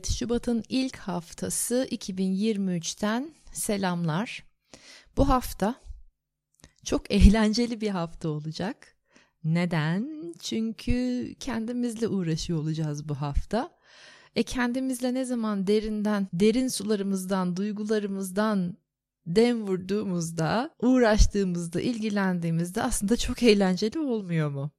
Evet, Şubat'ın ilk haftası 2023'ten selamlar. Bu hafta çok eğlenceli bir hafta olacak. Neden? Çünkü kendimizle uğraşıyor olacağız bu hafta. E kendimizle ne zaman derinden, derin sularımızdan, duygularımızdan dem vurduğumuzda, uğraştığımızda, ilgilendiğimizde aslında çok eğlenceli olmuyor mu?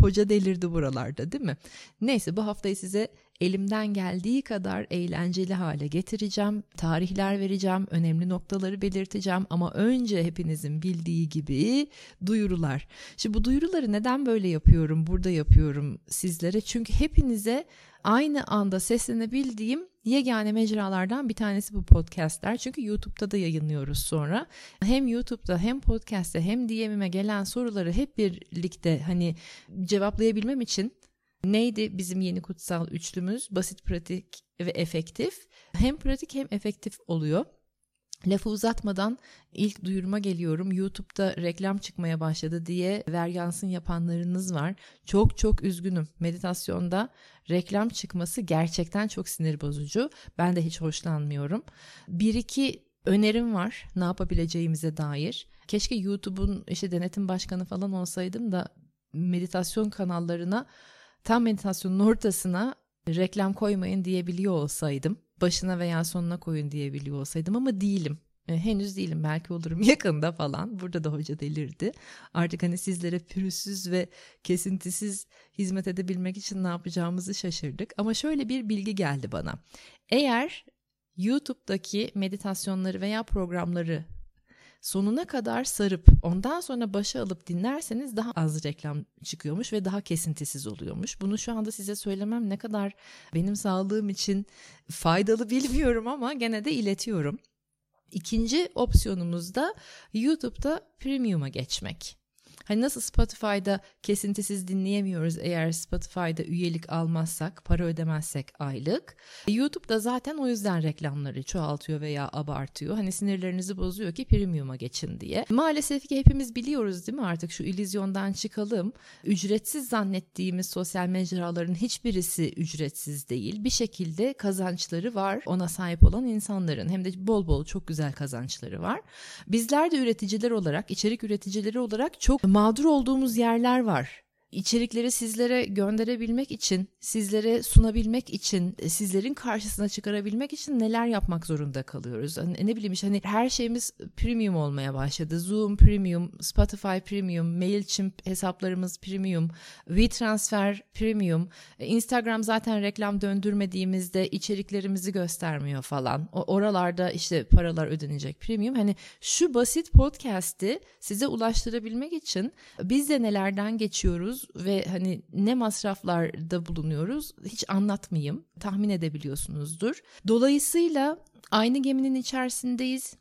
Hoca delirdi buralarda değil mi? Neyse bu haftayı size elimden geldiği kadar eğlenceli hale getireceğim. Tarihler vereceğim, önemli noktaları belirteceğim ama önce hepinizin bildiği gibi duyurular. Şimdi bu duyuruları neden böyle yapıyorum, burada yapıyorum sizlere? Çünkü hepinize aynı anda seslenebildiğim yegane mecralardan bir tanesi bu podcastler. Çünkü YouTube'da da yayınlıyoruz sonra. Hem YouTube'da hem podcast'te hem DM'ime gelen soruları hep birlikte hani cevaplayabilmem için Neydi bizim yeni kutsal üçlümüz? Basit, pratik ve efektif. Hem pratik hem efektif oluyor. Lafı uzatmadan ilk duyuruma geliyorum. YouTube'da reklam çıkmaya başladı diye veryansın yapanlarınız var. Çok çok üzgünüm. Meditasyonda reklam çıkması gerçekten çok sinir bozucu. Ben de hiç hoşlanmıyorum. Bir iki önerim var ne yapabileceğimize dair. Keşke YouTube'un işte denetim başkanı falan olsaydım da meditasyon kanallarına tam meditasyonun ortasına reklam koymayın diyebiliyor olsaydım, başına veya sonuna koyun diyebiliyor olsaydım ama değilim. E, henüz değilim belki olurum yakında falan. Burada da hoca delirdi. Artık hani sizlere pürüzsüz ve kesintisiz hizmet edebilmek için ne yapacağımızı şaşırdık. Ama şöyle bir bilgi geldi bana. Eğer YouTube'daki meditasyonları veya programları sonuna kadar sarıp ondan sonra başa alıp dinlerseniz daha az reklam çıkıyormuş ve daha kesintisiz oluyormuş. Bunu şu anda size söylemem ne kadar benim sağlığım için faydalı bilmiyorum ama gene de iletiyorum. İkinci opsiyonumuz da YouTube'da Premium'a geçmek. Hani nasıl Spotify'da kesintisiz dinleyemiyoruz eğer Spotify'da üyelik almazsak, para ödemezsek aylık. YouTube'da zaten o yüzden reklamları çoğaltıyor veya abartıyor. Hani sinirlerinizi bozuyor ki premium'a geçin diye. Maalesef ki hepimiz biliyoruz değil mi artık şu illüzyondan çıkalım. Ücretsiz zannettiğimiz sosyal mecraların hiçbirisi ücretsiz değil. Bir şekilde kazançları var ona sahip olan insanların. Hem de bol bol çok güzel kazançları var. Bizler de üreticiler olarak, içerik üreticileri olarak çok mağdur olduğumuz yerler var içerikleri sizlere gönderebilmek için, sizlere sunabilmek için, e, sizlerin karşısına çıkarabilmek için neler yapmak zorunda kalıyoruz? Hani, ne bileyim işte hani her şeyimiz premium olmaya başladı. Zoom premium, Spotify premium, Mailchimp hesaplarımız premium, WeTransfer premium. E, Instagram zaten reklam döndürmediğimizde içeriklerimizi göstermiyor falan. O oralarda işte paralar ödenecek premium. Hani şu basit podcast'i size ulaştırabilmek için biz de nelerden geçiyoruz ve hani ne masraflarda bulunuyoruz hiç anlatmayayım. Tahmin edebiliyorsunuzdur. Dolayısıyla aynı geminin içerisindeyiz.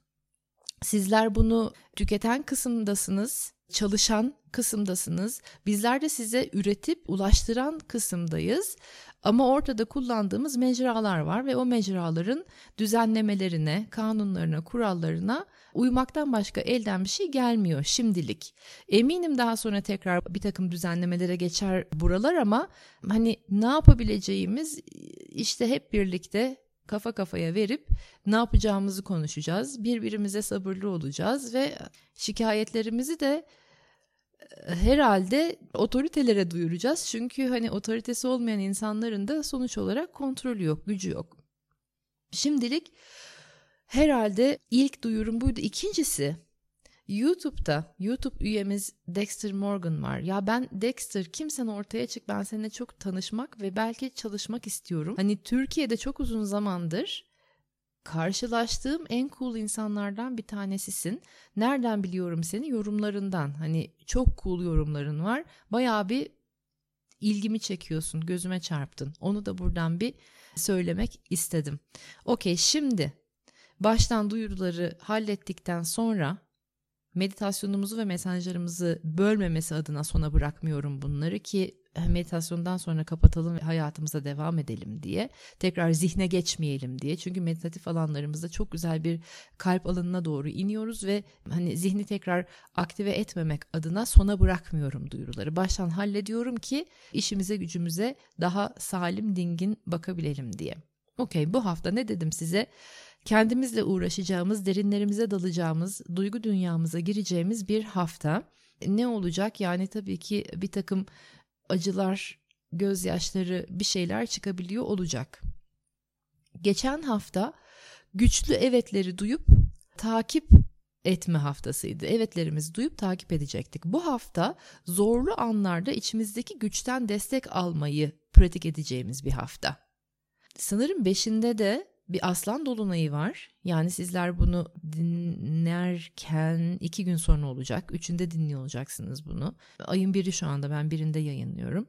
Sizler bunu tüketen kısımdasınız, çalışan kısımdasınız. Bizler de size üretip ulaştıran kısımdayız. Ama ortada kullandığımız mecralar var ve o mecraların düzenlemelerine, kanunlarına, kurallarına uymaktan başka elden bir şey gelmiyor şimdilik. Eminim daha sonra tekrar bir takım düzenlemelere geçer buralar ama hani ne yapabileceğimiz işte hep birlikte kafa kafaya verip ne yapacağımızı konuşacağız. Birbirimize sabırlı olacağız ve şikayetlerimizi de e, herhalde otoritelere duyuracağız. Çünkü hani otoritesi olmayan insanların da sonuç olarak kontrolü yok, gücü yok. Şimdilik herhalde ilk duyurum buydu. İkincisi YouTube'da YouTube üyemiz Dexter Morgan var. Ya ben Dexter kimsen ortaya çık ben seninle çok tanışmak ve belki çalışmak istiyorum. Hani Türkiye'de çok uzun zamandır karşılaştığım en cool insanlardan bir tanesisin. Nereden biliyorum seni? Yorumlarından. Hani çok cool yorumların var. Bayağı bir ilgimi çekiyorsun, gözüme çarptın. Onu da buradan bir söylemek istedim. Okey şimdi baştan duyuruları hallettikten sonra meditasyonumuzu ve mesajlarımızı bölmemesi adına sona bırakmıyorum bunları ki meditasyondan sonra kapatalım ve hayatımıza devam edelim diye. Tekrar zihne geçmeyelim diye. Çünkü meditatif alanlarımızda çok güzel bir kalp alanına doğru iniyoruz ve hani zihni tekrar aktive etmemek adına sona bırakmıyorum duyuruları. Baştan hallediyorum ki işimize gücümüze daha salim dingin bakabilelim diye. Okey bu hafta ne dedim size? Kendimizle uğraşacağımız, derinlerimize dalacağımız, duygu dünyamıza gireceğimiz bir hafta. Ne olacak? Yani tabii ki bir takım acılar, gözyaşları bir şeyler çıkabiliyor olacak. Geçen hafta güçlü evetleri duyup takip etme haftasıydı. Evetlerimizi duyup takip edecektik. Bu hafta zorlu anlarda içimizdeki güçten destek almayı pratik edeceğimiz bir hafta. Sanırım beşinde de bir aslan dolunayı var. Yani sizler bunu dinlerken iki gün sonra olacak. Üçünde dinliyor olacaksınız bunu. Ayın biri şu anda ben birinde yayınlıyorum.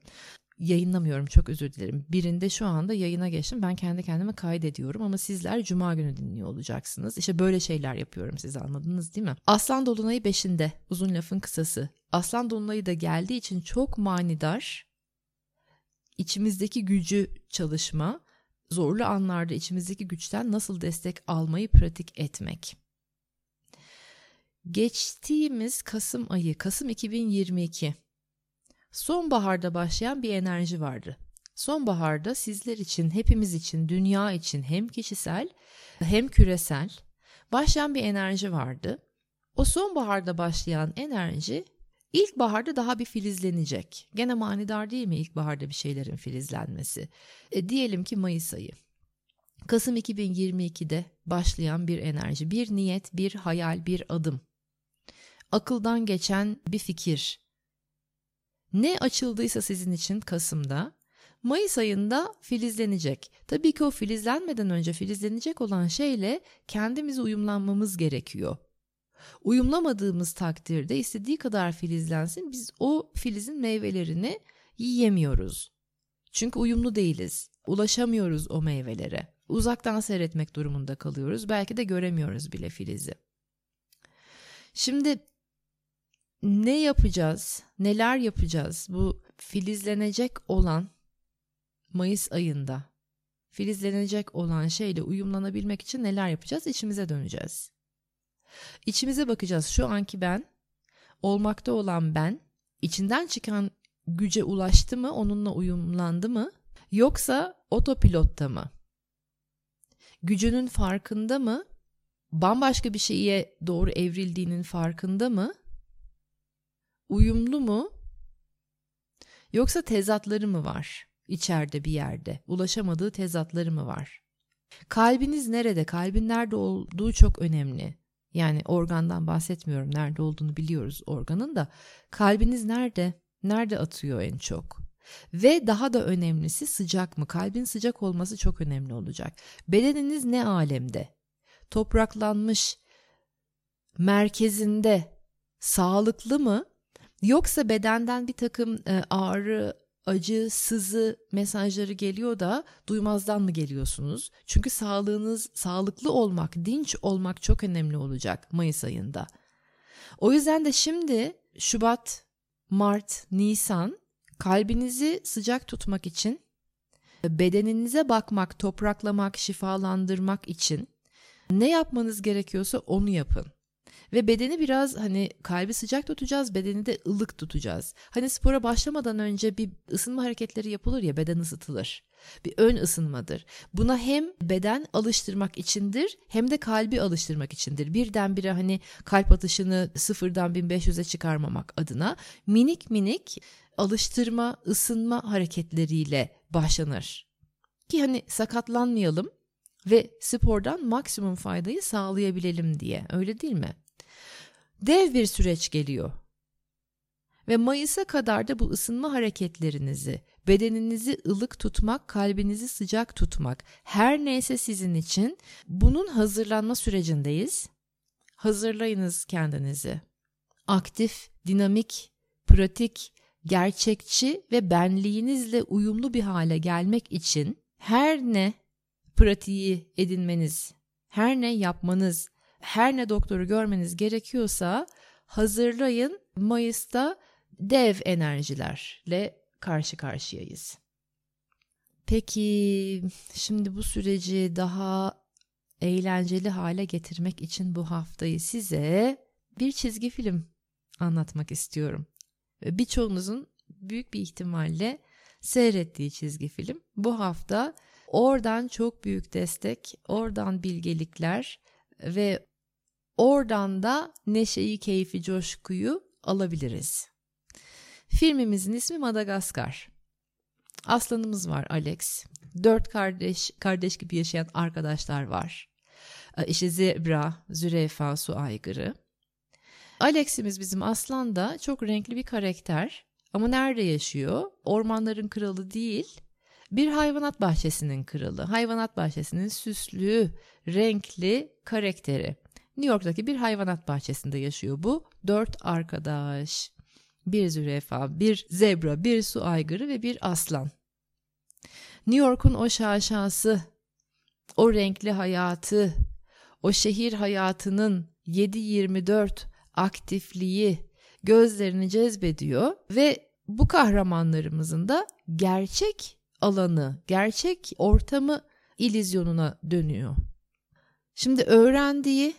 Yayınlamıyorum çok özür dilerim. Birinde şu anda yayına geçtim. Ben kendi kendime kaydediyorum ama sizler cuma günü dinliyor olacaksınız. İşte böyle şeyler yapıyorum siz anladınız değil mi? Aslan dolunayı beşinde uzun lafın kısası. Aslan dolunayı da geldiği için çok manidar içimizdeki gücü çalışma zorlu anlarda içimizdeki güçten nasıl destek almayı pratik etmek. Geçtiğimiz Kasım ayı, Kasım 2022. Sonbaharda başlayan bir enerji vardı. Sonbaharda sizler için, hepimiz için, dünya için hem kişisel hem küresel başlayan bir enerji vardı. O sonbaharda başlayan enerji İlkbaharda daha bir filizlenecek. Gene manidar değil mi ilkbaharda bir şeylerin filizlenmesi? E, diyelim ki Mayıs ayı. Kasım 2022'de başlayan bir enerji, bir niyet, bir hayal, bir adım. Akıldan geçen bir fikir. Ne açıldıysa sizin için Kasım'da, Mayıs ayında filizlenecek. Tabii ki o filizlenmeden önce filizlenecek olan şeyle kendimizi uyumlanmamız gerekiyor. Uyumlamadığımız takdirde istediği kadar filizlensin biz o filizin meyvelerini yiyemiyoruz. Çünkü uyumlu değiliz. Ulaşamıyoruz o meyvelere. Uzaktan seyretmek durumunda kalıyoruz. Belki de göremiyoruz bile filizi. Şimdi ne yapacağız? Neler yapacağız? Bu filizlenecek olan Mayıs ayında filizlenecek olan şeyle uyumlanabilmek için neler yapacağız? İçimize döneceğiz. İçimize bakacağız. Şu anki ben, olmakta olan ben, içinden çıkan güce ulaştı mı, onunla uyumlandı mı? Yoksa otopilotta mı? Gücünün farkında mı? Bambaşka bir şeye doğru evrildiğinin farkında mı? Uyumlu mu? Yoksa tezatları mı var içeride bir yerde? Ulaşamadığı tezatları mı var? Kalbiniz nerede? Kalbin nerede olduğu çok önemli. Yani organdan bahsetmiyorum. Nerede olduğunu biliyoruz organın da. Kalbiniz nerede? Nerede atıyor en çok? Ve daha da önemlisi sıcak mı? Kalbin sıcak olması çok önemli olacak. Bedeniniz ne alemde? Topraklanmış, merkezinde, sağlıklı mı? Yoksa bedenden bir takım e, ağrı, acı, sızı mesajları geliyor da duymazdan mı geliyorsunuz? Çünkü sağlığınız, sağlıklı olmak, dinç olmak çok önemli olacak Mayıs ayında. O yüzden de şimdi Şubat, Mart, Nisan kalbinizi sıcak tutmak için, bedeninize bakmak, topraklamak, şifalandırmak için ne yapmanız gerekiyorsa onu yapın. Ve bedeni biraz hani kalbi sıcak tutacağız, bedeni de ılık tutacağız. Hani spora başlamadan önce bir ısınma hareketleri yapılır ya beden ısıtılır. Bir ön ısınmadır. Buna hem beden alıştırmak içindir hem de kalbi alıştırmak içindir. Birdenbire hani kalp atışını sıfırdan 1500'e çıkarmamak adına minik minik alıştırma, ısınma hareketleriyle başlanır. Ki hani sakatlanmayalım, ve spordan maksimum faydayı sağlayabilelim diye. Öyle değil mi? Dev bir süreç geliyor. Ve Mayıs'a kadar da bu ısınma hareketlerinizi, bedeninizi ılık tutmak, kalbinizi sıcak tutmak, her neyse sizin için bunun hazırlanma sürecindeyiz. Hazırlayınız kendinizi. Aktif, dinamik, pratik, gerçekçi ve benliğinizle uyumlu bir hale gelmek için her ne pratiği edinmeniz, her ne yapmanız, her ne doktoru görmeniz gerekiyorsa hazırlayın. Mayıs'ta dev enerjilerle karşı karşıyayız. Peki şimdi bu süreci daha eğlenceli hale getirmek için bu haftayı size bir çizgi film anlatmak istiyorum. Birçoğunuzun büyük bir ihtimalle seyrettiği çizgi film. Bu hafta oradan çok büyük destek, oradan bilgelikler ve oradan da neşeyi, keyfi, coşkuyu alabiliriz. Filmimizin ismi Madagaskar. Aslanımız var Alex. Dört kardeş, kardeş gibi yaşayan arkadaşlar var. İşte Zebra, Zürefa, Su Aygırı. Alex'imiz bizim aslan da çok renkli bir karakter. Ama nerede yaşıyor? Ormanların kralı değil, bir hayvanat bahçesinin kralı. Hayvanat bahçesinin süslü, renkli karakteri. New York'taki bir hayvanat bahçesinde yaşıyor bu. Dört arkadaş. Bir zürefa, bir zebra, bir su aygırı ve bir aslan. New York'un o şaşası, o renkli hayatı, o şehir hayatının 7-24 aktifliği gözlerini cezbediyor ve bu kahramanlarımızın da gerçek alanı, gerçek ortamı ilizyonuna dönüyor. Şimdi öğrendiği,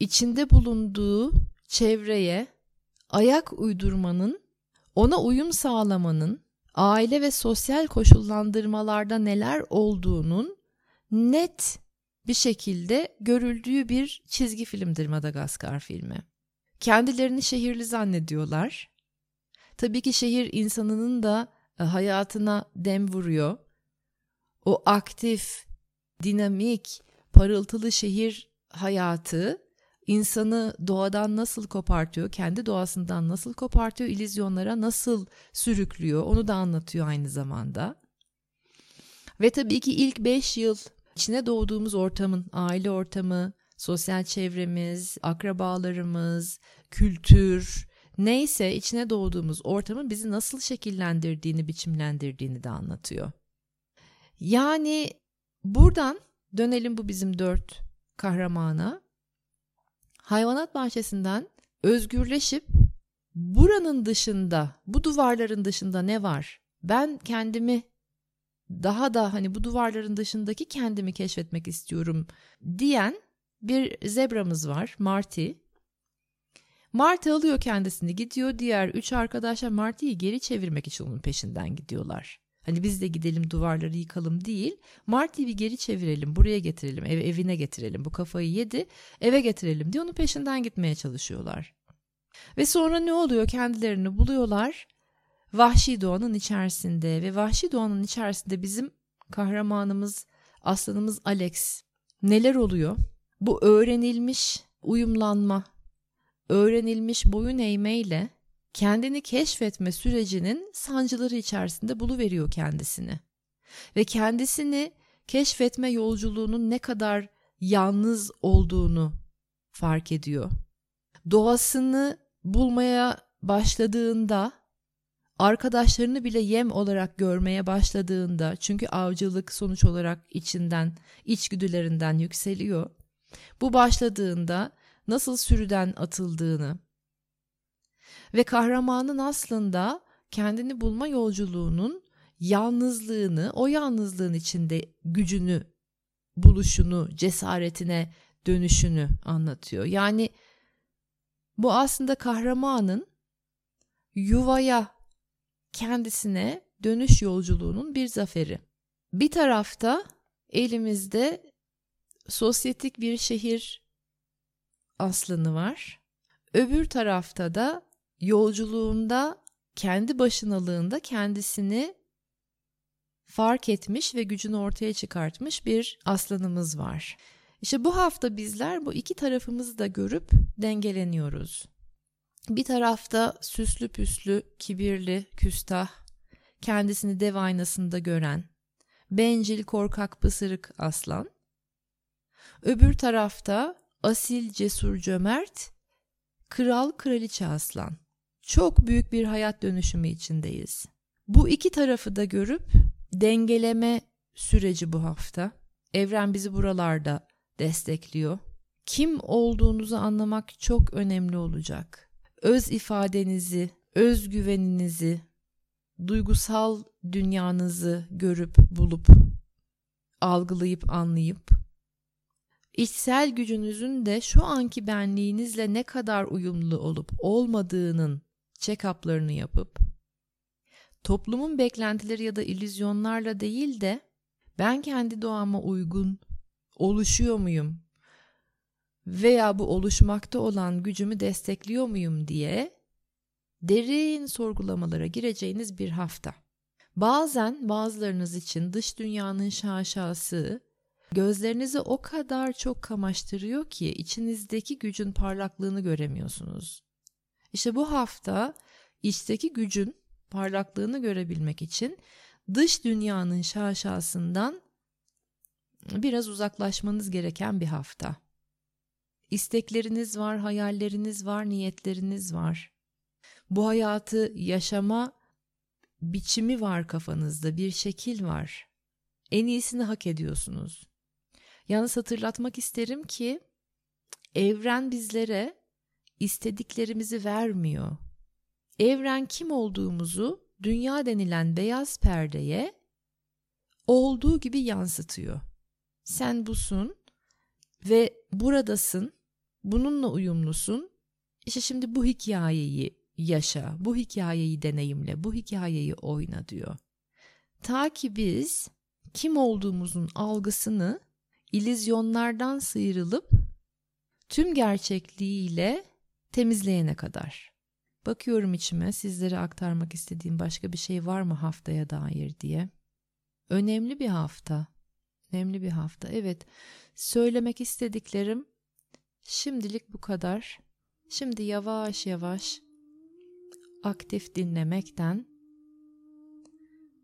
içinde bulunduğu çevreye ayak uydurmanın, ona uyum sağlamanın, aile ve sosyal koşullandırmalarda neler olduğunun net bir şekilde görüldüğü bir çizgi filmdir Madagaskar filmi. Kendilerini şehirli zannediyorlar. Tabii ki şehir insanının da e, hayatına dem vuruyor. O aktif, dinamik, parıltılı şehir hayatı insanı doğadan nasıl kopartıyor, kendi doğasından nasıl kopartıyor, ilizyonlara nasıl sürüklüyor onu da anlatıyor aynı zamanda. Ve tabii ki ilk 5 yıl içine doğduğumuz ortamın, aile ortamı, sosyal çevremiz, akrabalarımız, kültür, neyse içine doğduğumuz ortamın bizi nasıl şekillendirdiğini, biçimlendirdiğini de anlatıyor. Yani buradan dönelim bu bizim dört kahramana. Hayvanat bahçesinden özgürleşip buranın dışında, bu duvarların dışında ne var? Ben kendimi daha da hani bu duvarların dışındaki kendimi keşfetmek istiyorum diyen bir zebramız var Marty. Marty alıyor kendisini gidiyor diğer üç arkadaşlar Marty'yi geri çevirmek için onun peşinden gidiyorlar. Hani biz de gidelim duvarları yıkalım değil. Marty'yi geri çevirelim buraya getirelim ev, evine getirelim bu kafayı yedi eve getirelim diye onun peşinden gitmeye çalışıyorlar. Ve sonra ne oluyor kendilerini buluyorlar vahşi doğanın içerisinde ve vahşi doğanın içerisinde bizim kahramanımız aslanımız Alex neler oluyor? Bu öğrenilmiş uyumlanma, öğrenilmiş boyun eğmeyle kendini keşfetme sürecinin sancıları içerisinde buluveriyor kendisini. Ve kendisini keşfetme yolculuğunun ne kadar yalnız olduğunu fark ediyor. Doğasını bulmaya başladığında arkadaşlarını bile yem olarak görmeye başladığında çünkü avcılık sonuç olarak içinden içgüdülerinden yükseliyor. Bu başladığında nasıl sürüden atıldığını ve kahramanın aslında kendini bulma yolculuğunun yalnızlığını, o yalnızlığın içinde gücünü, buluşunu, cesaretine dönüşünü anlatıyor. Yani bu aslında kahramanın yuvaya, kendisine dönüş yolculuğunun bir zaferi. Bir tarafta elimizde sosyetik bir şehir aslanı var. Öbür tarafta da yolculuğunda kendi başınalığında kendisini fark etmiş ve gücünü ortaya çıkartmış bir aslanımız var. İşte bu hafta bizler bu iki tarafımızı da görüp dengeleniyoruz. Bir tarafta süslü püslü, kibirli, küstah, kendisini dev aynasında gören, bencil, korkak, pısırık aslan. Öbür tarafta asil, cesur, cömert, kral, kraliçe aslan. Çok büyük bir hayat dönüşümü içindeyiz. Bu iki tarafı da görüp dengeleme süreci bu hafta. Evren bizi buralarda destekliyor. Kim olduğunuzu anlamak çok önemli olacak. Öz ifadenizi, özgüveninizi, duygusal dünyanızı görüp bulup algılayıp anlayıp içsel gücünüzün de şu anki benliğinizle ne kadar uyumlu olup olmadığının check-up'larını yapıp toplumun beklentileri ya da illüzyonlarla değil de ben kendi doğama uygun oluşuyor muyum veya bu oluşmakta olan gücümü destekliyor muyum diye derin sorgulamalara gireceğiniz bir hafta. Bazen bazılarınız için dış dünyanın şaşası gözlerinizi o kadar çok kamaştırıyor ki içinizdeki gücün parlaklığını göremiyorsunuz. İşte bu hafta içteki gücün parlaklığını görebilmek için dış dünyanın şaşasından biraz uzaklaşmanız gereken bir hafta. İstekleriniz var, hayalleriniz var, niyetleriniz var. Bu hayatı yaşama biçimi var kafanızda, bir şekil var. En iyisini hak ediyorsunuz. Yalnız hatırlatmak isterim ki evren bizlere istediklerimizi vermiyor. Evren kim olduğumuzu dünya denilen beyaz perdeye olduğu gibi yansıtıyor. Sen busun ve buradasın, bununla uyumlusun. İşte şimdi bu hikayeyi yaşa, bu hikayeyi deneyimle, bu hikayeyi oyna diyor. Ta ki biz kim olduğumuzun algısını ilizyonlardan sıyrılıp tüm gerçekliğiyle temizleyene kadar. Bakıyorum içime sizlere aktarmak istediğim başka bir şey var mı haftaya dair diye. Önemli bir hafta. Önemli bir hafta. Evet, söylemek istediklerim şimdilik bu kadar. Şimdi yavaş yavaş aktif dinlemekten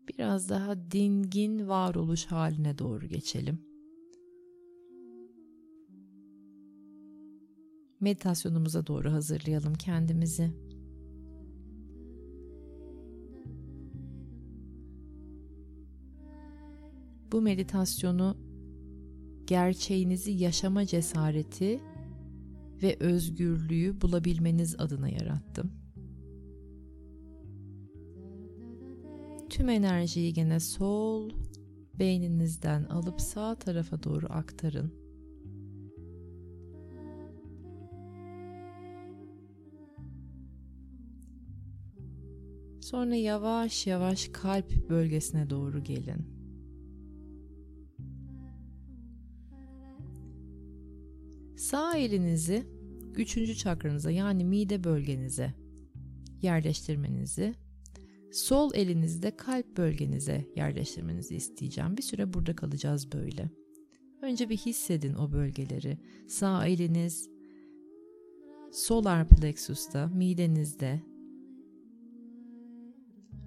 biraz daha dingin varoluş haline doğru geçelim. Meditasyonumuza doğru hazırlayalım kendimizi. Bu meditasyonu gerçeğinizi yaşama cesareti ve özgürlüğü bulabilmeniz adına yarattım. Tüm enerjiyi gene sol beyninizden alıp sağ tarafa doğru aktarın. Sonra yavaş yavaş kalp bölgesine doğru gelin. Sağ elinizi üçüncü çakranıza yani mide bölgenize yerleştirmenizi, sol elinizde kalp bölgenize yerleştirmenizi isteyeceğim. Bir süre burada kalacağız böyle. Önce bir hissedin o bölgeleri. Sağ eliniz solar plexus'ta, midenizde.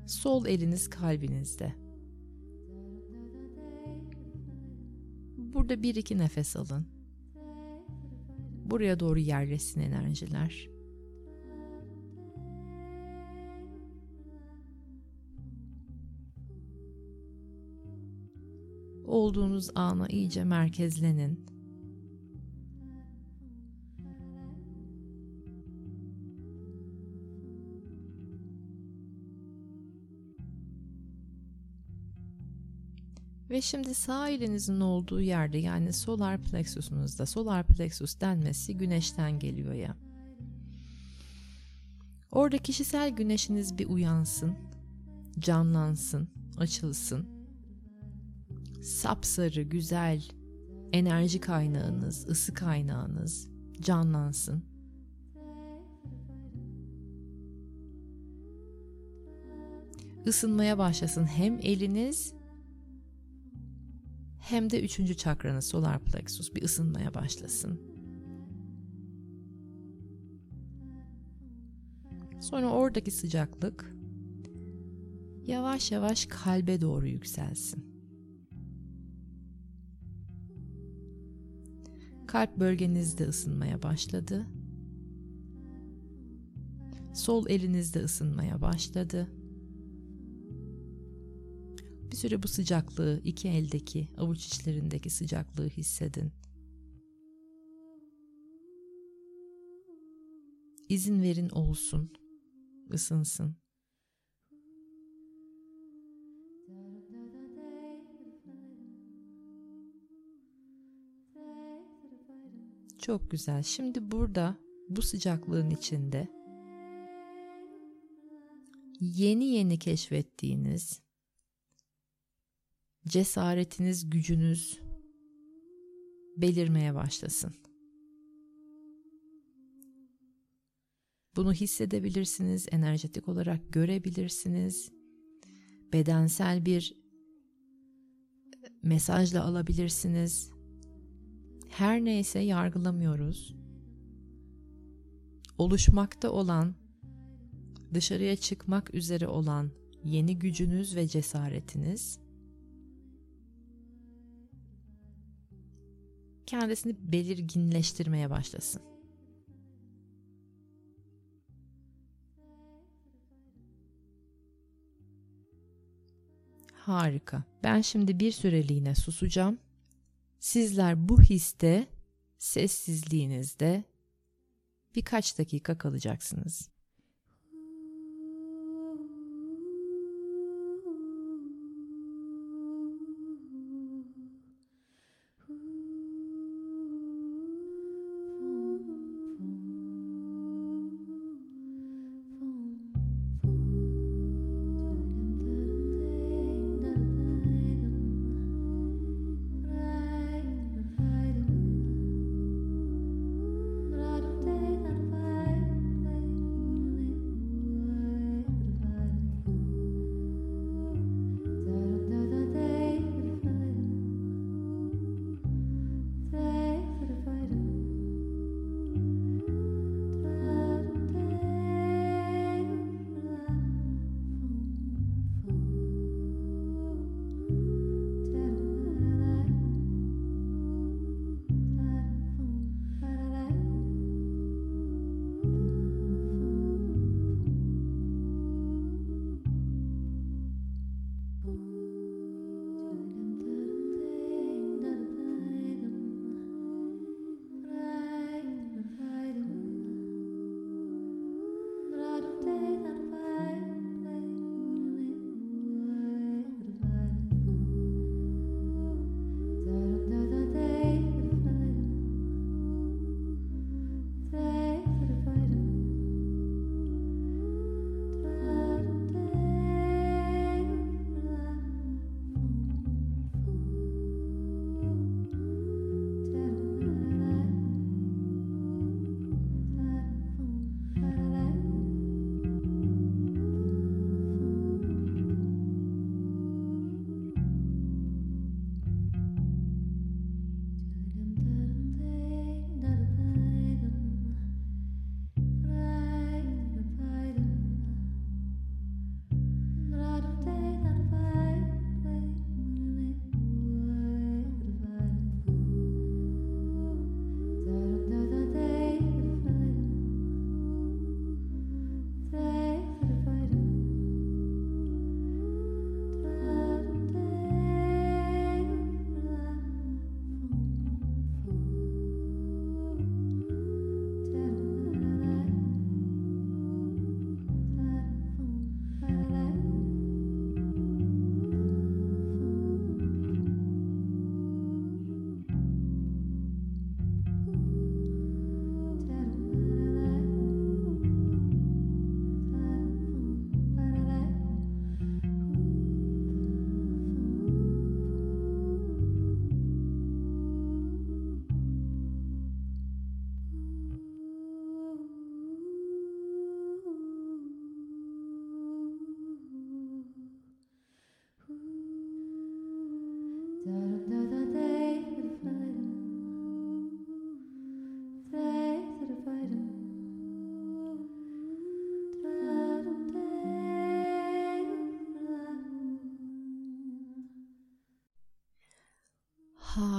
Sol eliniz kalbinizde. Burada bir iki nefes alın. Buraya doğru yerleşsin enerjiler. Olduğunuz ana iyice merkezlenin. Ve şimdi sağ elinizin olduğu yerde yani solar plexusunuzda solar plexus denmesi güneşten geliyor ya. Orada kişisel güneşiniz bir uyansın, canlansın, açılsın. Sapsarı, güzel enerji kaynağınız, ısı kaynağınız canlansın. Isınmaya başlasın hem eliniz hem de üçüncü çakranız solar plexus bir ısınmaya başlasın. Sonra oradaki sıcaklık yavaş yavaş kalbe doğru yükselsin. Kalp bölgenizde ısınmaya başladı. Sol elinizde ısınmaya başladı. Süre bu sıcaklığı, iki eldeki, avuç içlerindeki sıcaklığı hissedin. İzin verin olsun, ısınsın. Çok güzel. Şimdi burada bu sıcaklığın içinde yeni yeni keşfettiğiniz cesaretiniz, gücünüz belirmeye başlasın. Bunu hissedebilirsiniz, enerjetik olarak görebilirsiniz. Bedensel bir mesajla alabilirsiniz. Her neyse yargılamıyoruz. Oluşmakta olan, dışarıya çıkmak üzere olan yeni gücünüz ve cesaretiniz kendisini belirginleştirmeye başlasın. Harika. Ben şimdi bir süreliğine susacağım. Sizler bu histe sessizliğinizde birkaç dakika kalacaksınız.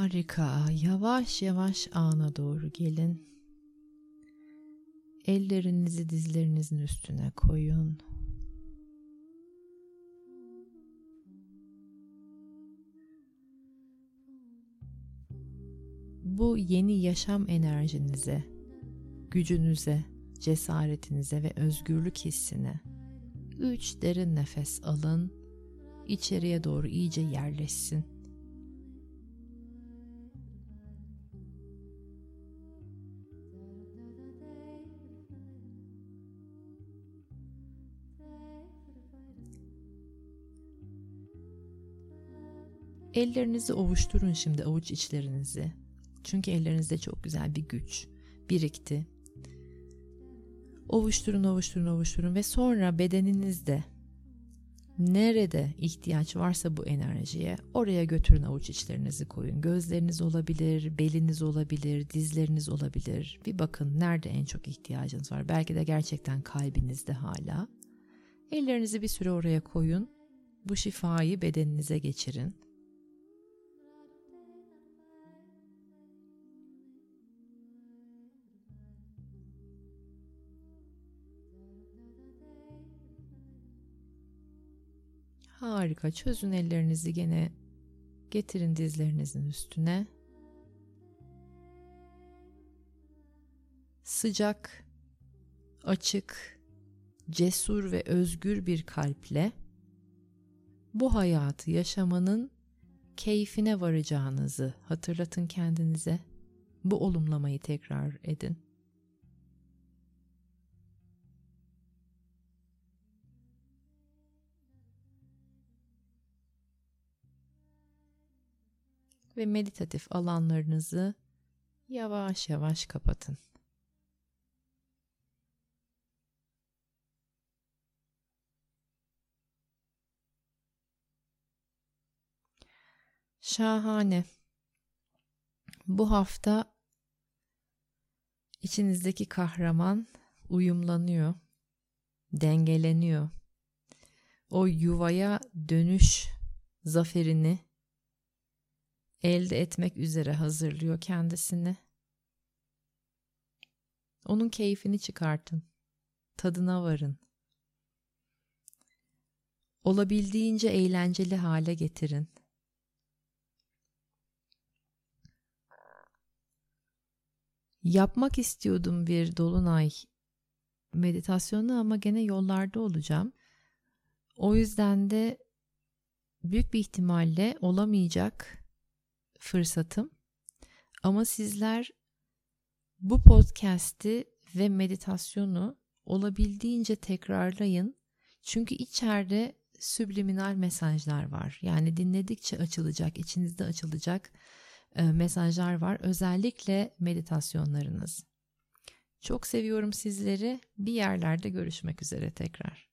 Harika. Yavaş yavaş ana doğru gelin. Ellerinizi dizlerinizin üstüne koyun. Bu yeni yaşam enerjinize, gücünüze, cesaretinize ve özgürlük hissine üç derin nefes alın. içeriye doğru iyice yerleşsin. Ellerinizi ovuşturun şimdi avuç içlerinizi. Çünkü ellerinizde çok güzel bir güç birikti. Ovuşturun, ovuşturun, ovuşturun ve sonra bedeninizde nerede ihtiyaç varsa bu enerjiye oraya götürün avuç içlerinizi koyun. Gözleriniz olabilir, beliniz olabilir, dizleriniz olabilir. Bir bakın nerede en çok ihtiyacınız var. Belki de gerçekten kalbinizde hala. Ellerinizi bir süre oraya koyun. Bu şifayı bedeninize geçirin. Harika. Çözün ellerinizi gene getirin dizlerinizin üstüne. Sıcak, açık, cesur ve özgür bir kalple bu hayatı yaşamanın keyfine varacağınızı hatırlatın kendinize. Bu olumlamayı tekrar edin. Ve meditatif alanlarınızı yavaş yavaş kapatın. Şahane. Bu hafta içinizdeki kahraman uyumlanıyor, dengeleniyor. O yuvaya dönüş zaferini elde etmek üzere hazırlıyor kendisini. Onun keyfini çıkartın. Tadına varın. Olabildiğince eğlenceli hale getirin. Yapmak istiyordum bir dolunay meditasyonu ama gene yollarda olacağım. O yüzden de büyük bir ihtimalle olamayacak fırsatım. Ama sizler bu podcast'i ve meditasyonu olabildiğince tekrarlayın. Çünkü içeride subliminal mesajlar var. Yani dinledikçe açılacak, içinizde açılacak e, mesajlar var. Özellikle meditasyonlarınız. Çok seviyorum sizleri. Bir yerlerde görüşmek üzere tekrar.